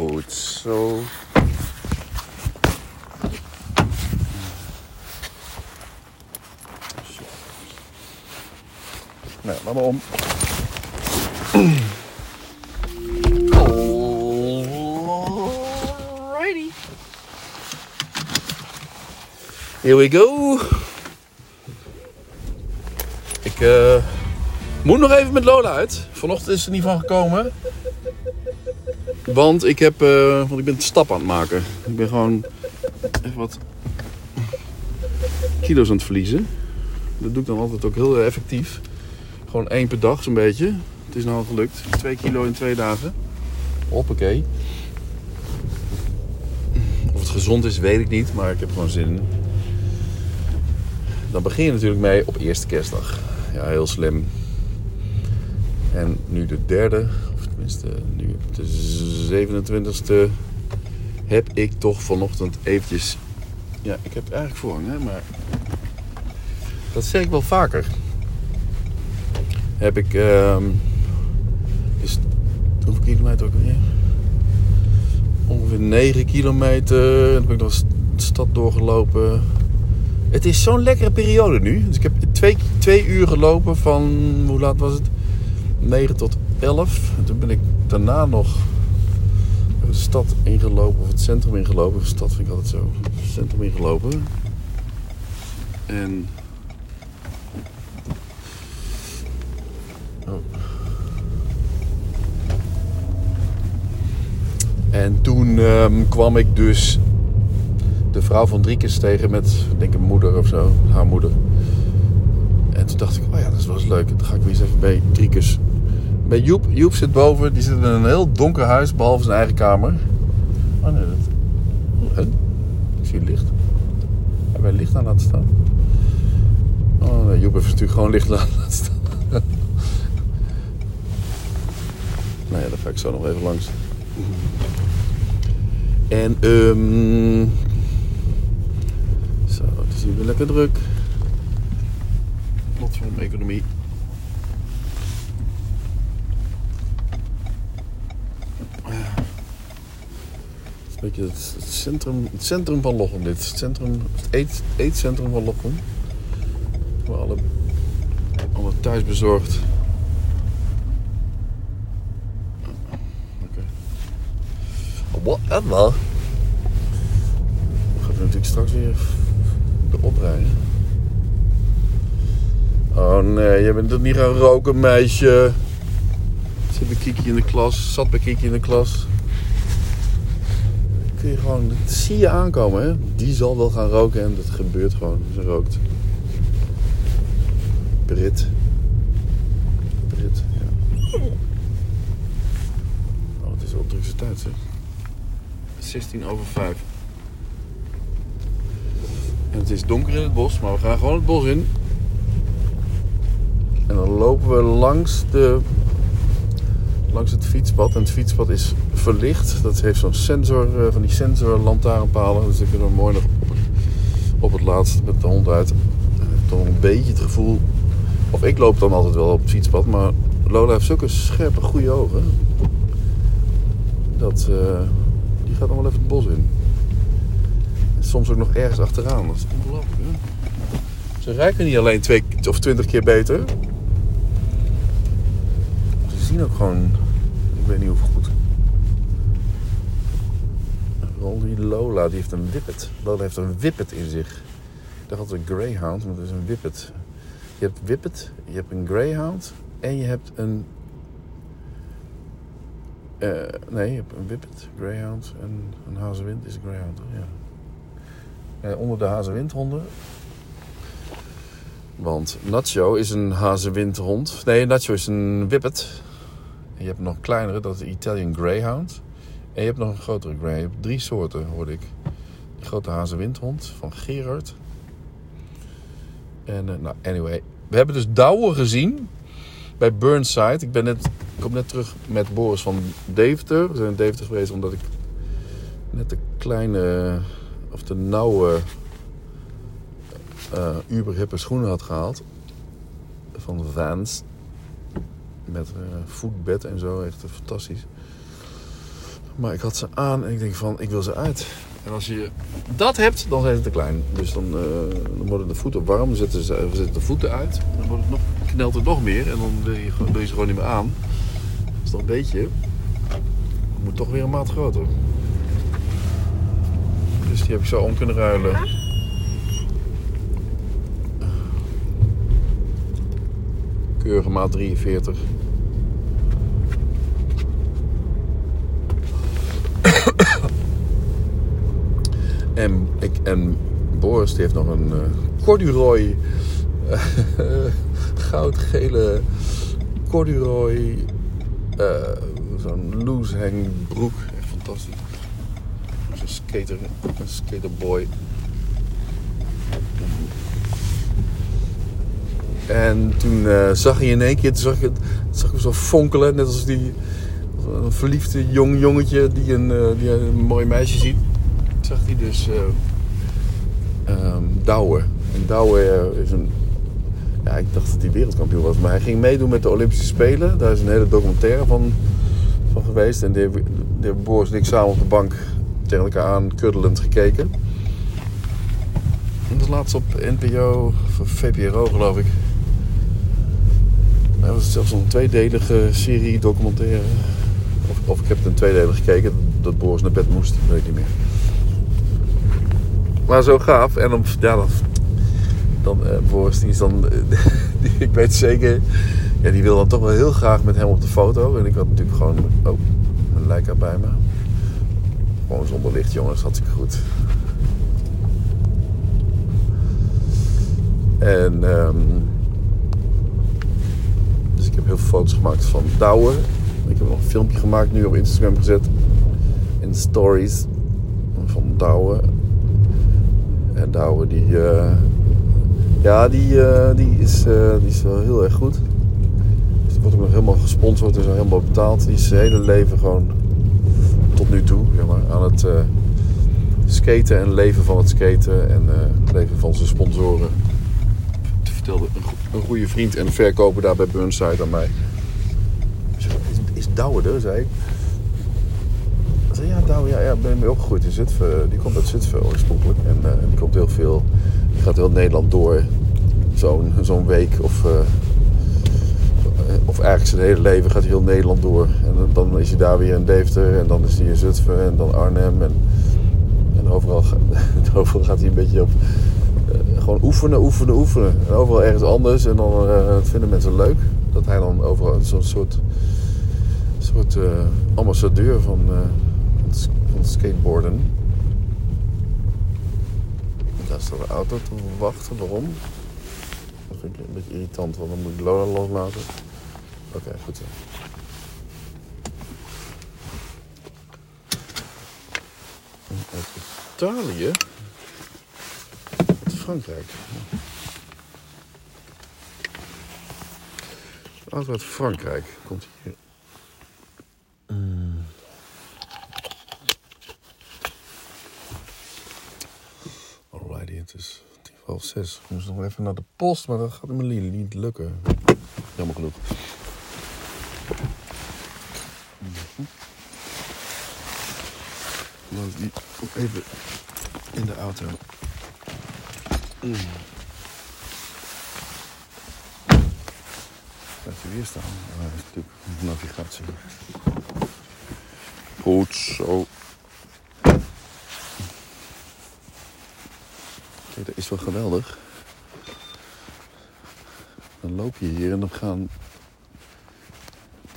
Goed zo. Nou, laat maar om. Alrighty. Here we go. Ik eh, moet nog even met Lola uit. Vanochtend is er niet van gekomen. Want ik, heb, eh, want ik ben een stap aan het maken. Ik ben gewoon even wat kilo's aan het verliezen. Dat doe ik dan altijd ook heel effectief. Gewoon één per dag zo'n beetje. Het is nou gelukt. Twee kilo in twee dagen. Hoppakee. Of het gezond is, weet ik niet. Maar ik heb gewoon zin in. Dan begin je natuurlijk mee op eerste kerstdag. Ja, heel slim. En nu de derde, tenminste nu de 27e, heb ik toch vanochtend eventjes... Ja, ik heb eigenlijk voorrang, hè, maar... Dat zeg ik wel vaker. Heb ik... ehm is, hoeveel kilometer ook weer? Ongeveer 9 kilometer. En dan ben ik nog de stad doorgelopen. Het is zo'n lekkere periode nu. Dus ik heb twee, twee uur gelopen van, hoe laat was het? 9 tot 11. En toen ben ik daarna nog de stad ingelopen, of het centrum ingelopen. De stad vind ik altijd zo. Het centrum ingelopen. En. Oh. En toen ehm, kwam ik dus de vrouw van Driekes tegen met, ik denk een moeder of zo, haar moeder. En toen dacht ik, oh ja, dat is wel eens leuk. Dan ga ik weer eens even bij Driekes. Bij Joep. Joep zit boven. Die zit in een heel donker huis, behalve zijn eigen kamer. Oh nee, dat... Ik zie licht. Hebben wij licht aan laten staan? Oh nee, Joep heeft natuurlijk gewoon licht laten staan. nou ja, daar ga ik zo nog even langs. En ehm zo, het is hier weer lekker druk. Een economie. Beetje het, het centrum, het centrum van Lochem dit. Het, centrum, het eet, eetcentrum van Lochem. Waar alle, alle thuisbezorgd. Oké. Whatever. Gaat er natuurlijk straks weer erop rijden. Oh nee, je bent er niet gaan roken, meisje. Zit bij Kiki in de klas, zat bij Kiki in de klas. Kun je gewoon, dat zie je aankomen, hè? Die zal wel gaan roken en dat gebeurt gewoon. Ze rookt. Brit. Brit, ja. Oh, het is wel drukste tijd, zeg. 16 over 5. En het is donker in het bos, maar we gaan gewoon het bos in. En dan lopen we langs, de, langs het fietspad. En het fietspad is verlicht. Dat heeft zo'n sensor, eh, van die sensor lantaarnpalen. Dus ik ben er mooi nog op het, laatst met de hond uit. Toch een beetje het gevoel... Of ik loop dan altijd wel op het fietspad. Maar Lola heeft zulke scherpe, goede ogen. Dat... eh, die gaat dan wel even het bos in. Soms ook nog ergens achteraan. Dat is ongelooflijk? Ze ruiken niet alleen twee of twintig keer beter. Ze zien ook gewoon... Weet niet hoe goed. Rolly Lola, die heeft een whippet. Lola heeft een whippet in zich. Ik dacht altijd een greyhound, maar het is een whippet. Je hebt whippet, je hebt een greyhound... en je hebt een eh, nee, je hebt een Whippet, Greyhound en een Hazewind is een Greyhound, ja. Eh, onder de Hazewindhonden. Want Nacho is een Hazewindhond. Nee, Nacho is een Whippet. Je hebt nog een kleinere, dat is de Italian Greyhound. En je hebt nog een grotere Greyhound. Je hebt drie soorten, hoorde ik. Die grote Hazewindhond van Gerard. En, eh, nou, anyway. We hebben dus Douwe gezien bij Burnside. Ik ben net, ik kom net terug met Boris van Deventer. We zijn in Deventer geweest omdat ik net de kleine of de nauwe uh, uberhippe schoenen had gehaald. Van Vans. Met uh, voetbed en zo. Echt fantastisch. Maar ik had ze aan en ik denk van, ik wil ze uit. En als je dat hebt, dan zijn ze te klein. Dus dan, uh, dan worden de voeten warm, dan zetten, ze, zetten de voeten uit. Dan wordt het nog, knelt het nog meer en dan wil je, je ze gewoon niet meer aan. Is dan een beetje. Het moet toch weer een maat groter. Dus die heb ik zo om kunnen ruilen. Keurige maat 43. En, ik, en Boris heeft nog een uh, corduroy, uh, goudgele corduroy, uh, zo'n loose hang broek. Echt fantastisch. Zo'n skater, een skaterboy. En toen zag hij in één keer, toen zag ik zag ik hem zo fonkelen, net als die een verliefde jong jongetje die een, die een mooi meisje ziet zag hij dus uh, um. En Douwe eh, is een... Ja, ik dacht dat hij wereldkampioen was. Maar hij ging meedoen met de Olympische Spelen. Daar is een hele documentaire van, van geweest. En die hebben Boris en ik samen op de bank tegen elkaar aan kuddelend gekeken. En dat laatst op NPO, of VPRO geloof ik. Dat was zelfs een tweedelige serie documentaire. Of, of ik heb het in tweedelig gekeken, dat Boris naar bed moest, weet ik niet meer. Maar zo gaaf. En dan, ja, dan, dan uh, Boris, die is dan, ik weet zeker, ja, die wil dan toch wel heel graag met hem op de foto. En ik had natuurlijk gewoon ook een Leica bij me. Gewoon zonder licht, jongens, had ik goed. En um, ik heb heel veel foto's gemaakt van Douwe. Ik heb nog een filmpje gemaakt, nu op Instagram gezet. In stories van Douwe. En Douwe die, uh, ja, die, uh, die, is, uh, die is wel heel erg goed. Dus die wordt ook nog helemaal gesponsord en zo helemaal betaald. Die is zijn hele leven gewoon tot nu toe zeg maar, aan het skaten en leven van het skaten en leven van zijn sponsoren. Vertelde een, een goede vriend en verkoper daar bij Burnside aan mij. Is, is Douwe er, zei ik ja, nou, ja, ja, ben je opgegroeid in Zutphen. Die komt uit Zutphen oorspronkelijk. En uh, die komt heel veel, die gaat heel Nederland door. Zo'n zo'n week of, uh, of eigenlijk zijn hele leven gaat heel Nederland door. En dan is hij daar weer in Deventer en dan is hij in Zutphen en dan Arnhem. En, en overal, overal gaat hij een beetje op gewoon oefenen, oefenen, oefenen. En overal ergens anders. En dan vinden mensen leuk dat hij dan overal zo'n soort, soort ambassadeur van van skateboarden. Daar staat een auto te wachten. Waarom? Dat vind ik een beetje irritant, want dan moet ik Lola loslaten. Oké, goed zo. Uit Italië? Frankrijk. Auto uit Frankrijk komt hier half zes. Ik moest nog even naar de post, maar dat gaat me niet lukken. Jammer genoeg. Is die ook even in de auto. Mm. Gaat hij weer staan? Dat is natuurlijk navigatie. Goed zo. dat is wel geweldig. Dan loop je hier en dan gaan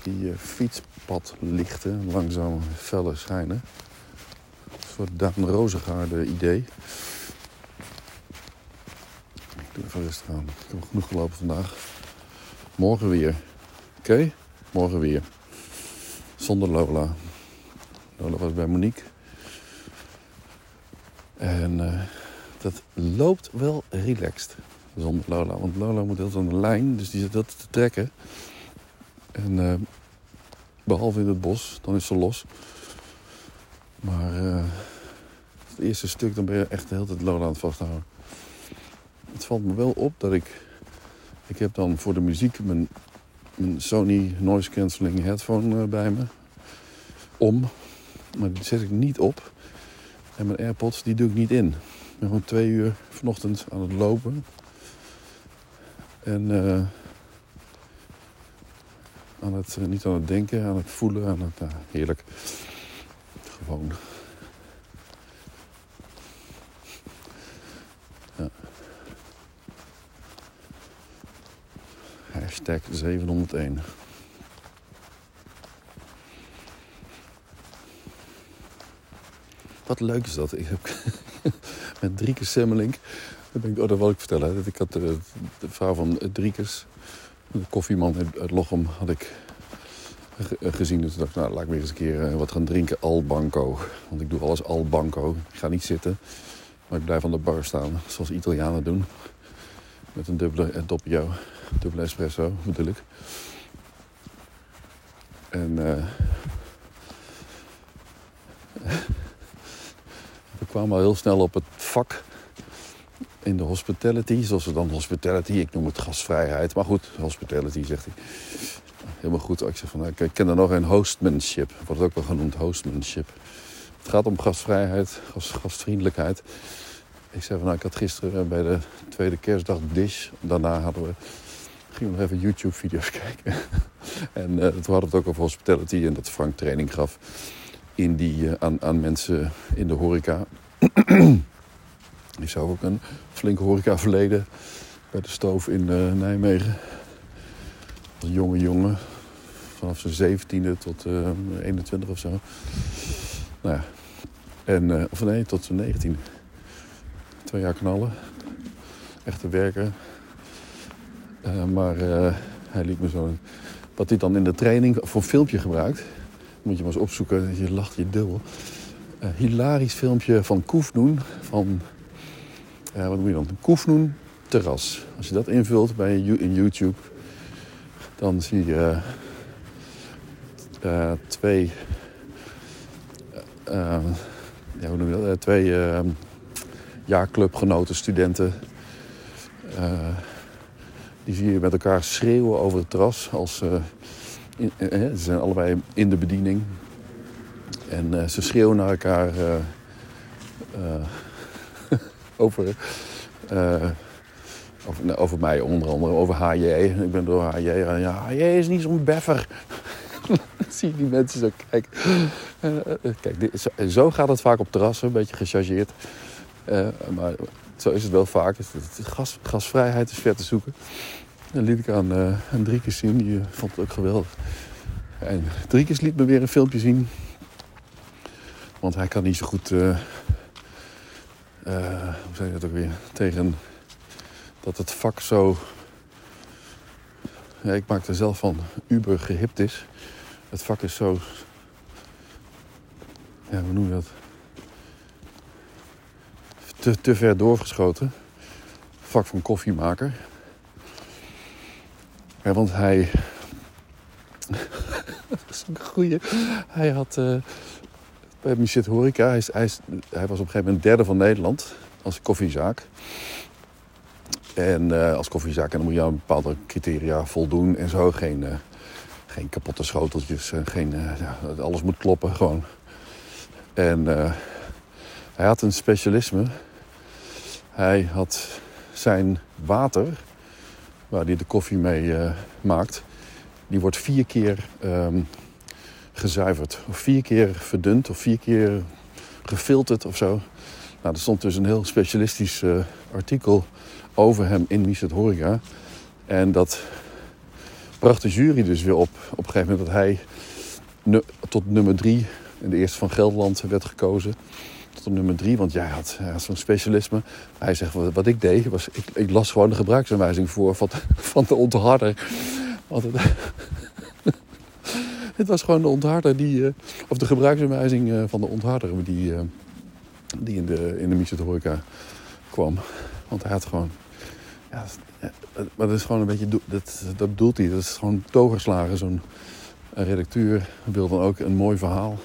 die uh, fietspadlichten langzaam feller schijnen. Een soort Daan Rozengaarde idee. Even rustig. Ik heb genoeg gelopen vandaag. Morgen weer. Oké? Morgen weer. Zonder Lola. Lola was bij Monique. En... Uh, dat loopt wel relaxed zonder Lola. Want Lola moet heel aan de lijn, dus die zit dat te trekken. En uh, behalve in het bos, dan is ze los. Maar uh, het eerste stuk, dan ben je echt de hele tijd Lola aan het vasthouden. Het valt me wel op dat ik... Ik heb dan voor de muziek mijn, mijn Sony Noise Cancelling headphone uh, bij me. Om. Maar die zet ik niet op. En mijn AirPods die doe ik niet in. Ik ben gewoon twee uur vanochtend aan het lopen. En uh, aan het, uh, niet aan het denken, aan het voelen, aan het, uh, heerlijk. Gewoon. Hashtag 701. Wat leuk is dat. Ik heb met Driekes Semmelink. Oh, dat wil ik vertellen. Dat ik had de, de vrouw van Driekes, de koffieman uit Lochem, had ik gezien. Dus ik dacht, nou, laat ik weer eens een keer wat gaan drinken. Al banco. Want ik doe alles al banco. Ik ga niet zitten. Maar ik blijf aan de bar staan. Zoals Italianen doen. Met een dubbele doppio. Dubbele espresso bedoel ik. En... Uh, we kwamen al heel snel op het vak in de hospitality. Zoals we dan hospitality, ik noem het gastvrijheid. Maar goed, hospitality zegt hij. Helemaal goed. Ik zeg van, nou, ik ken er nog een hostmanship. Wordt ook wel genoemd hostmanship. Het gaat om gastvrijheid, gast, gastvriendelijkheid. Ik zei van, nou, ik had gisteren bij de tweede kerstdag Dish. Daarna hadden we, gingen we nog even YouTube-video's kijken. en uh, toen hadden we het ook over hospitality en dat Frank training gaf in die, uh, aan, aan mensen in de horeca. Ik zou ook een flinke horeca verleden bij de stoof in uh, Nijmegen. Als jonge jongen, vanaf zijn 17e tot uh, 21 of zo. Nou ja, en, of nee, tot zijn 19e. Twee jaar knallen. Echte werken. Uh, maar hij liet me zo. Wat hij dan in de training voor filmpje gebruikt. Moet je maar eens opzoeken, je lacht je dubbel. Uh, hilarisch filmpje van Koefnoen. Van, wat moet je dan? Koefnoen terras. Als je dat invult bij in YouTube, dan zie je twee, ja, hoe noem je dat? twee jaarclubgenoten, studenten. Die zie je met elkaar schreeuwen over het terras als in, eh, ze zijn allebei in de bediening. En uh, ze schreeuwen naar elkaar over, over, nou, over, mij onder andere, over HJ. Ik ben door HJ. Ja, HJ is niet zo'n beffer. Zie je die mensen zo kijken. kijk, dit, zo, zo, gaat het vaak op terrassen, een beetje gechargeerd. maar zo is het wel vaak. Gas, gasvrijheid is ver te zoeken. En liet ik aan, uh, aan zien. Die uh, vond het ook geweldig. En Driekes liet me weer een filmpje zien. Want hij kan niet zo goed... Uh, hoe zeg je dat ook weer? Tegen dat het vak zo... Ja, ik maak er zelf van uber gehipt is. Het vak is zo... Ja, hoe noem je dat? Te, te ver doorgeschoten. Vak van koffiemaker. Want hij. dat is een goeie. Hij had. Uh, bij Michel Horeca. Hij, hij, hij, was op een gegeven moment derde van Nederland. Als koffiezaak. En uh, als koffiezaak. En dan moet je aan bepaalde criteria voldoen en zo. Geen, uh, geen kapotte schoteltjes. geen, alles moet kloppen gewoon. En hij had een specialisme. Hij had zijn water waar hij de koffie mee uh, maakt, die wordt vier keer um, gezuiverd. Of vier keer verdund of vier keer gefilterd of zo. Nou, er stond dus een heel specialistisch uh, artikel over hem in Miset Horeca. En dat bracht de jury dus weer op. Op een gegeven moment dat hij tot nummer drie in de eerste van Gelderland werd gekozen tot nummer drie. Want jij had, zo'n specialisme. Hij zegt, wat, ik deed, was ik, ik, las gewoon de gebruiksaanwijzing voor van, van de ontharder. Het, was gewoon de ontharder die, uh, of de gebruiksaanwijzing uh, van de ontharder die, uh, die in de, in de kwam. Want hij had gewoon, ja, maar dat is gewoon een beetje, dat, dat bedoelt hij, dat is gewoon toverslagen. Zo'n redacteur wil dan ook een mooi verhaal.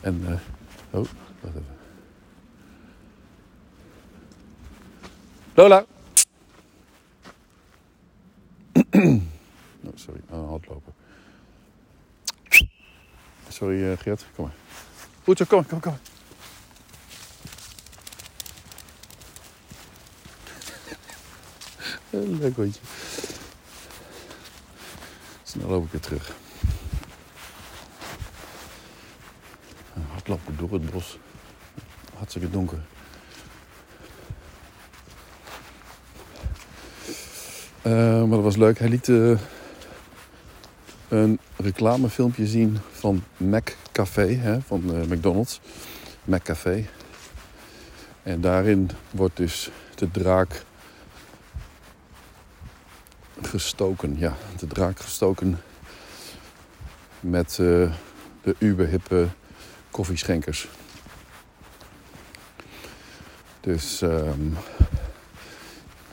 En, oh, wacht even. Lola. oh, sorry, het hardlopen. Sorry uh, kom maar. Goed zo, kom, kom, kom. Leuk hondje. Snel loop ik weer terug. Hardlopen door het bos. Hartstikke donker. Maar dat was leuk. Hij liet uh, een reclamefilmpje zien van Mac Café, hè, van uh, McDonald's. Mac Café. En daarin wordt dus de draak gestoken. Ja, de draak gestoken met uh, de uberhippe koffieschenkers. Dus um,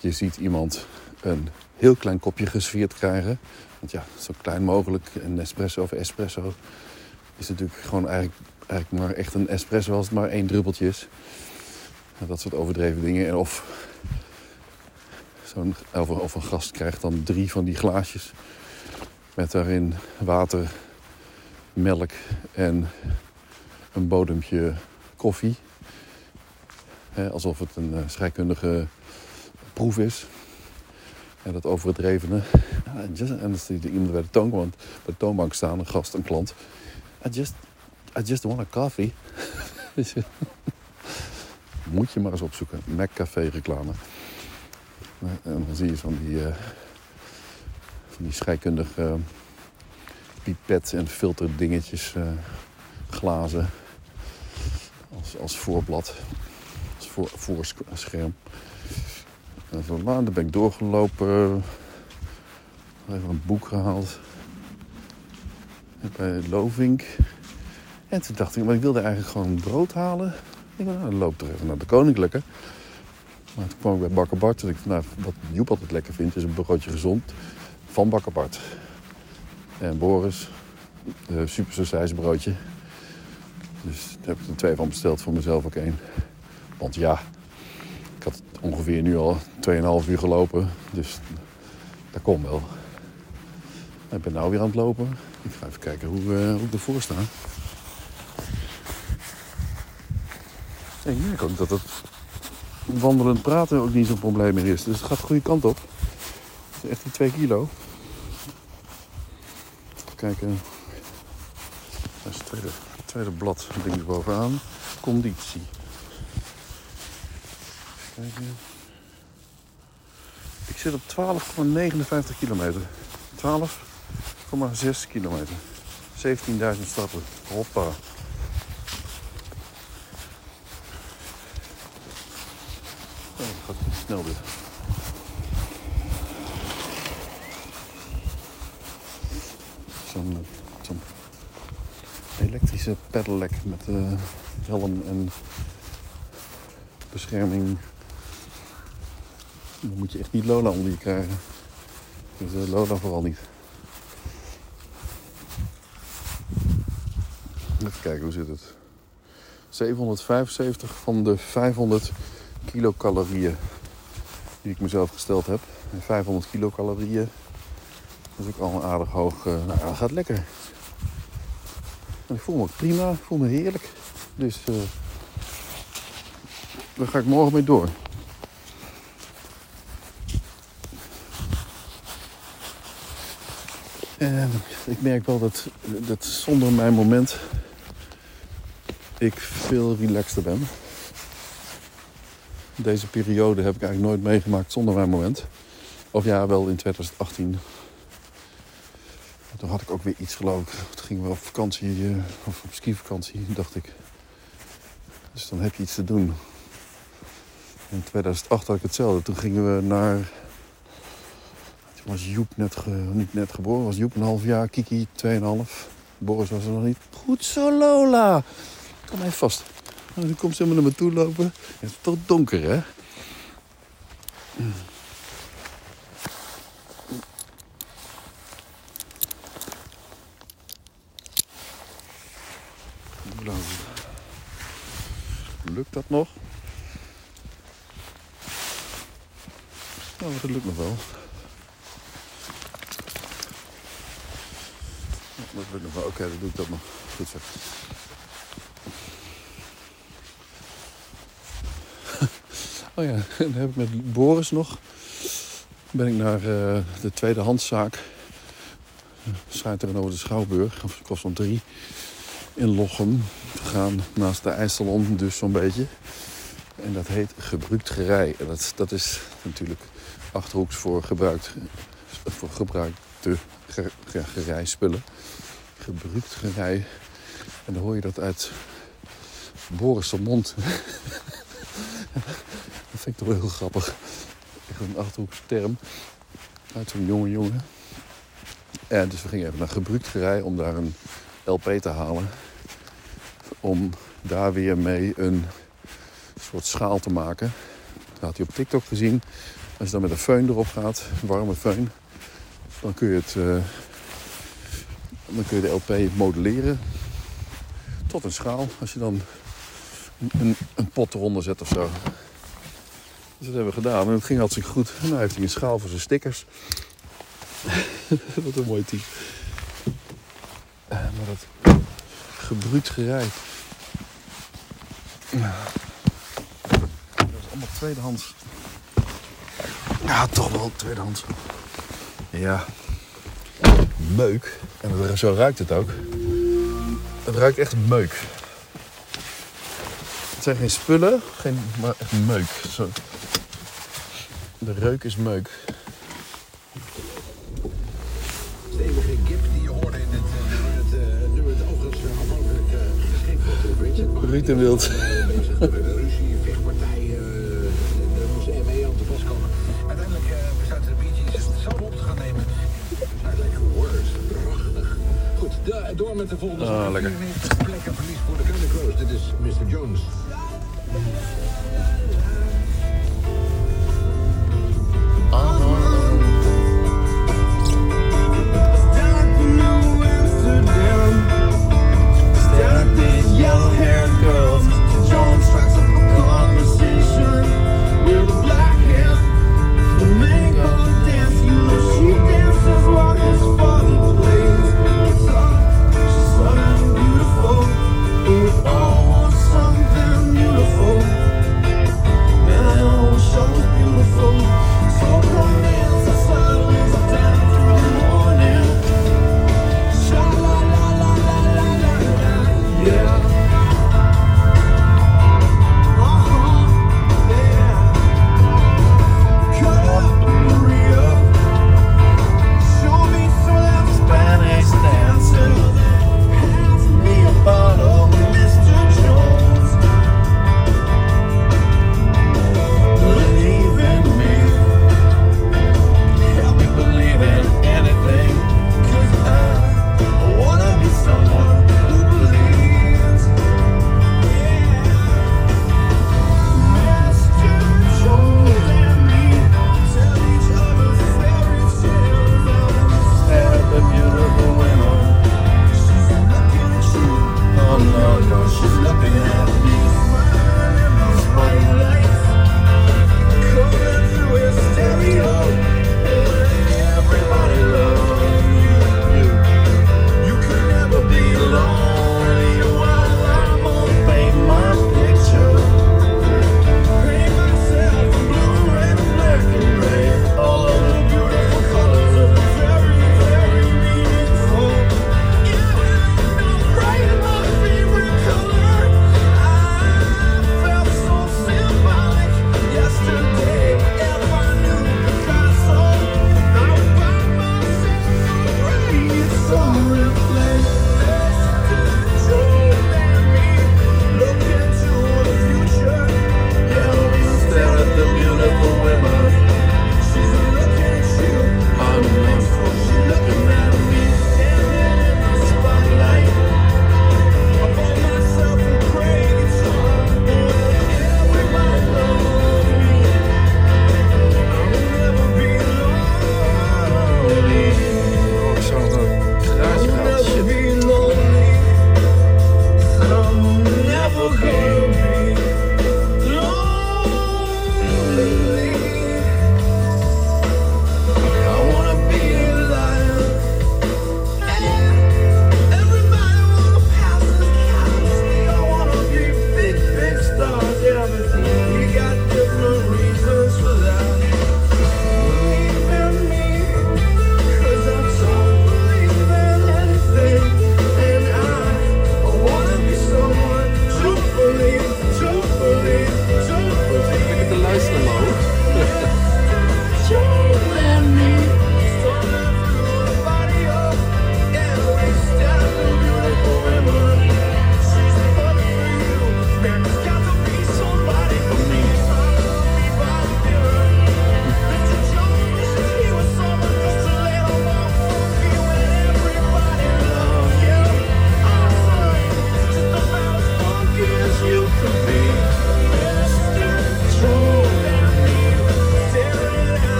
je ziet iemand een heel klein kopje gesfeerd krijgen. Want ja, zo klein mogelijk. Een espresso of espresso is natuurlijk gewoon eigenlijk, eigenlijk maar echt een espresso als het maar één druppeltje is. Dat soort overdreven dingen. En of, zo'n, of een gast krijgt dan drie van die glaasjes. Met daarin water, melk en een bodempje koffie. alsof het een uh, scheikundige proef is. En dat overdrevene. En dan zit iemand bij de, toonbank, bij de toonbank staan, een gast, een klant. I just, I just want a coffee. Moet je maar eens opzoeken. Café reclame. En dan zie je van die, uh, van die scheikundige uh, pipet en filterdingetjes, uh, glazen. Als, als voorblad, als voor, voorscherm. En van daar ben ik doorgelopen. Even een boek gehaald. Bij Lovink. En toen dacht ik, maar ik wilde eigenlijk gewoon brood halen. Ik dacht, nou, dan loop er even naar de Koninklijke. Maar toen kwam ik bij Bakker Bart. En ik nou, wat Joep altijd lekker vindt, is een broodje gezond van Bakker Bart. En Boris, een super broodje. Dus daar heb ik er twee van besteld, voor mezelf ook één. Want ja, had ongeveer nu al 2,5 uur gelopen. Dus dat komt wel. Ik ben nou weer aan het lopen. Ik ga even kijken hoe, uh, hoe ik ervoor sta. En ik merk ook dat het wandelend praten ook niet zo'n probleem meer is. Dus het gaat de goede kant op. Het is echt die 2 kilo. Even kijken. Dat is het tweede, tweede blad ding bovenaan. Conditie. Kijken. Ik zit op 12,59 kilometer. 12,6 kilometer. 17.000 stappen. Hoppa. Oh, gaat snel dit. Zo'n zo elektrische pedelec met uh, helm en bescherming. Dan moet je echt niet Lola onder je krijgen. Dus uh, Lola vooral niet. Even kijken, hoe zit het? 775 van de 500 kilocalorieën die ik mezelf gesteld heb. En 500 kilocalorieën, dat is ook al een aardig hoog. Uh, nou, dat gaat lekker. En ik voel me prima, ik voel me heerlijk. Dus uh, daar ga ik morgen mee door. En ik merk wel dat, dat zonder mijn moment ik veel relaxter ben. Deze periode heb ik eigenlijk nooit meegemaakt zonder mijn moment. Of ja, wel in 2018. Toen had ik ook weer iets geloof ik. Toen gingen we op vakantie, eh, of op skivakantie, dacht ik. Dus dan heb je iets te doen. In 2008 had ik hetzelfde. Toen gingen we naar... Was Joep net, niet net geboren. Was Joep een half jaar. Kiki 2,5. Boris was er nog niet. Goed zo, Lola. Kom even vast. En dan komt ze helemaal naar me toe lopen. Het is toch donker, hè? Lukt dat nog? Nou, dat lukt nog wel. Dat lukt nog wel. Oké, okay, dan doe ik dat nog. Goed zo. Oh ja, dan heb ik met Boris nog. Ben ik naar uh, de tweedehandszaak. Over de Schouwburg, of kost om drie. In Lochem gegaan, naast de IJsselon, dus zo'n beetje. En dat heet gebruiktgerij. En dat, dat is natuurlijk achterhoeks voor, gebruikt, voor gebruikte gerijspullen. Gebruiktgerij. En dan hoor je dat uit Boris' mond. dat vind ik toch wel heel grappig. Echt een achterhoekse term. Uit zo'n jonge jongen. En dus we gingen even naar gebruiktgerij om daar een LP te halen. Om daar weer mee een soort schaal te maken. Dat had hij op TikTok gezien. Als je dan met een föhn erop gaat, een warme föhn, dan kun je, het, uh, dan kun je de LP modelleren tot een schaal. Als je dan een, een pot eronder zet of zo. Dus dat hebben we gedaan en het ging hartstikke goed. En nu heeft hij een schaal voor zijn stickers. Wat een mooi team. Uh, maar dat gebruikt gerij. Dat is allemaal tweedehands. Ja, toch wel tweedehands. Ja. Meuk. En zo ruikt het ook. Het ruikt echt meuk. Het zijn geen spullen, geen, maar echt meuk. Zo. De reuk is meuk. Stevige gip die je hoorde in het nummer, het, uh, nummer het overigens uh, afhankelijk geschikt de Bridget. Ruud en Wild. De ruzie, vechtpartij, daar moest de ME aan te pas komen. Uiteindelijk besluiten de Bee Gees het zelf op te gaan nemen. Uiteindelijk words, prachtig. Goed, door met de volgende. Ah, lekker. plekken verlies voor de Crows. Dit is Mr. Jones. yellow haired girl.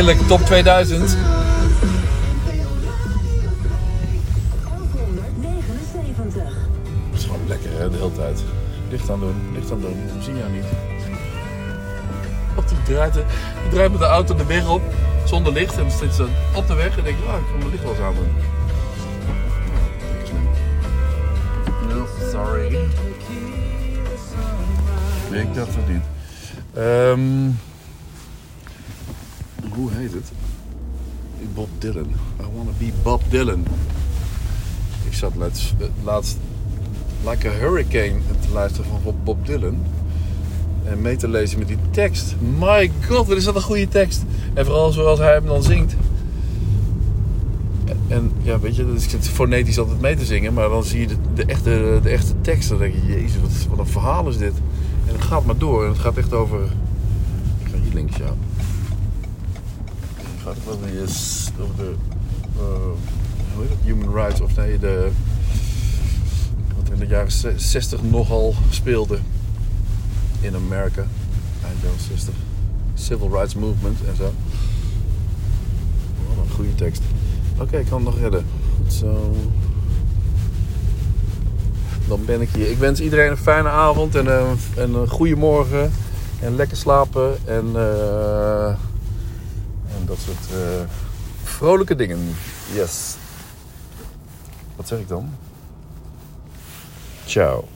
Heerlijk, top 2000. 1179. Dat is gewoon lekker hè, de hele tijd. Licht aan doen, licht aan doen. We zien jou niet. Op die draait, die draait met de auto de weg op, zonder licht. En dan zit ze op de weg en denk ik, oh, ik kan mijn licht wel eens aan doen. No, sorry. Nee, ik dacht het niet. Ehm, hoe heet het? Bob Dylan. I wanna be Bob Dylan. Ik zat laatst, laatst Like a Hurricane te luisteren van Bob Dylan. En mee te lezen met die tekst. My god, wat is dat een goede tekst. En vooral zoals hij hem dan zingt. En ja, weet je, dus ik zit fonetisch altijd mee te zingen. Maar dan zie je de, de echte, de echte tekst. Dan denk je, jezus, wat, wat een verhaal is dit. En het gaat maar door. En het gaat echt over... Ik ga hier links, ja. Gaat yes, over de... eh? Human rights. Of nee, de... Wat in de jaren 60 nogal speelde. In Amerika. Eind jaren 60. Civil rights movement en zo. Wat een goede tekst. Oké, ik kan het nog redden. Goed zo. Dan ben ik hier. Ik wens iedereen een fijne avond en een, en een goede morgen. En lekker slapen. En, eh, en dat soort eh, vrolijke dingen. Yes. Wat zeg ik dan? Ciao.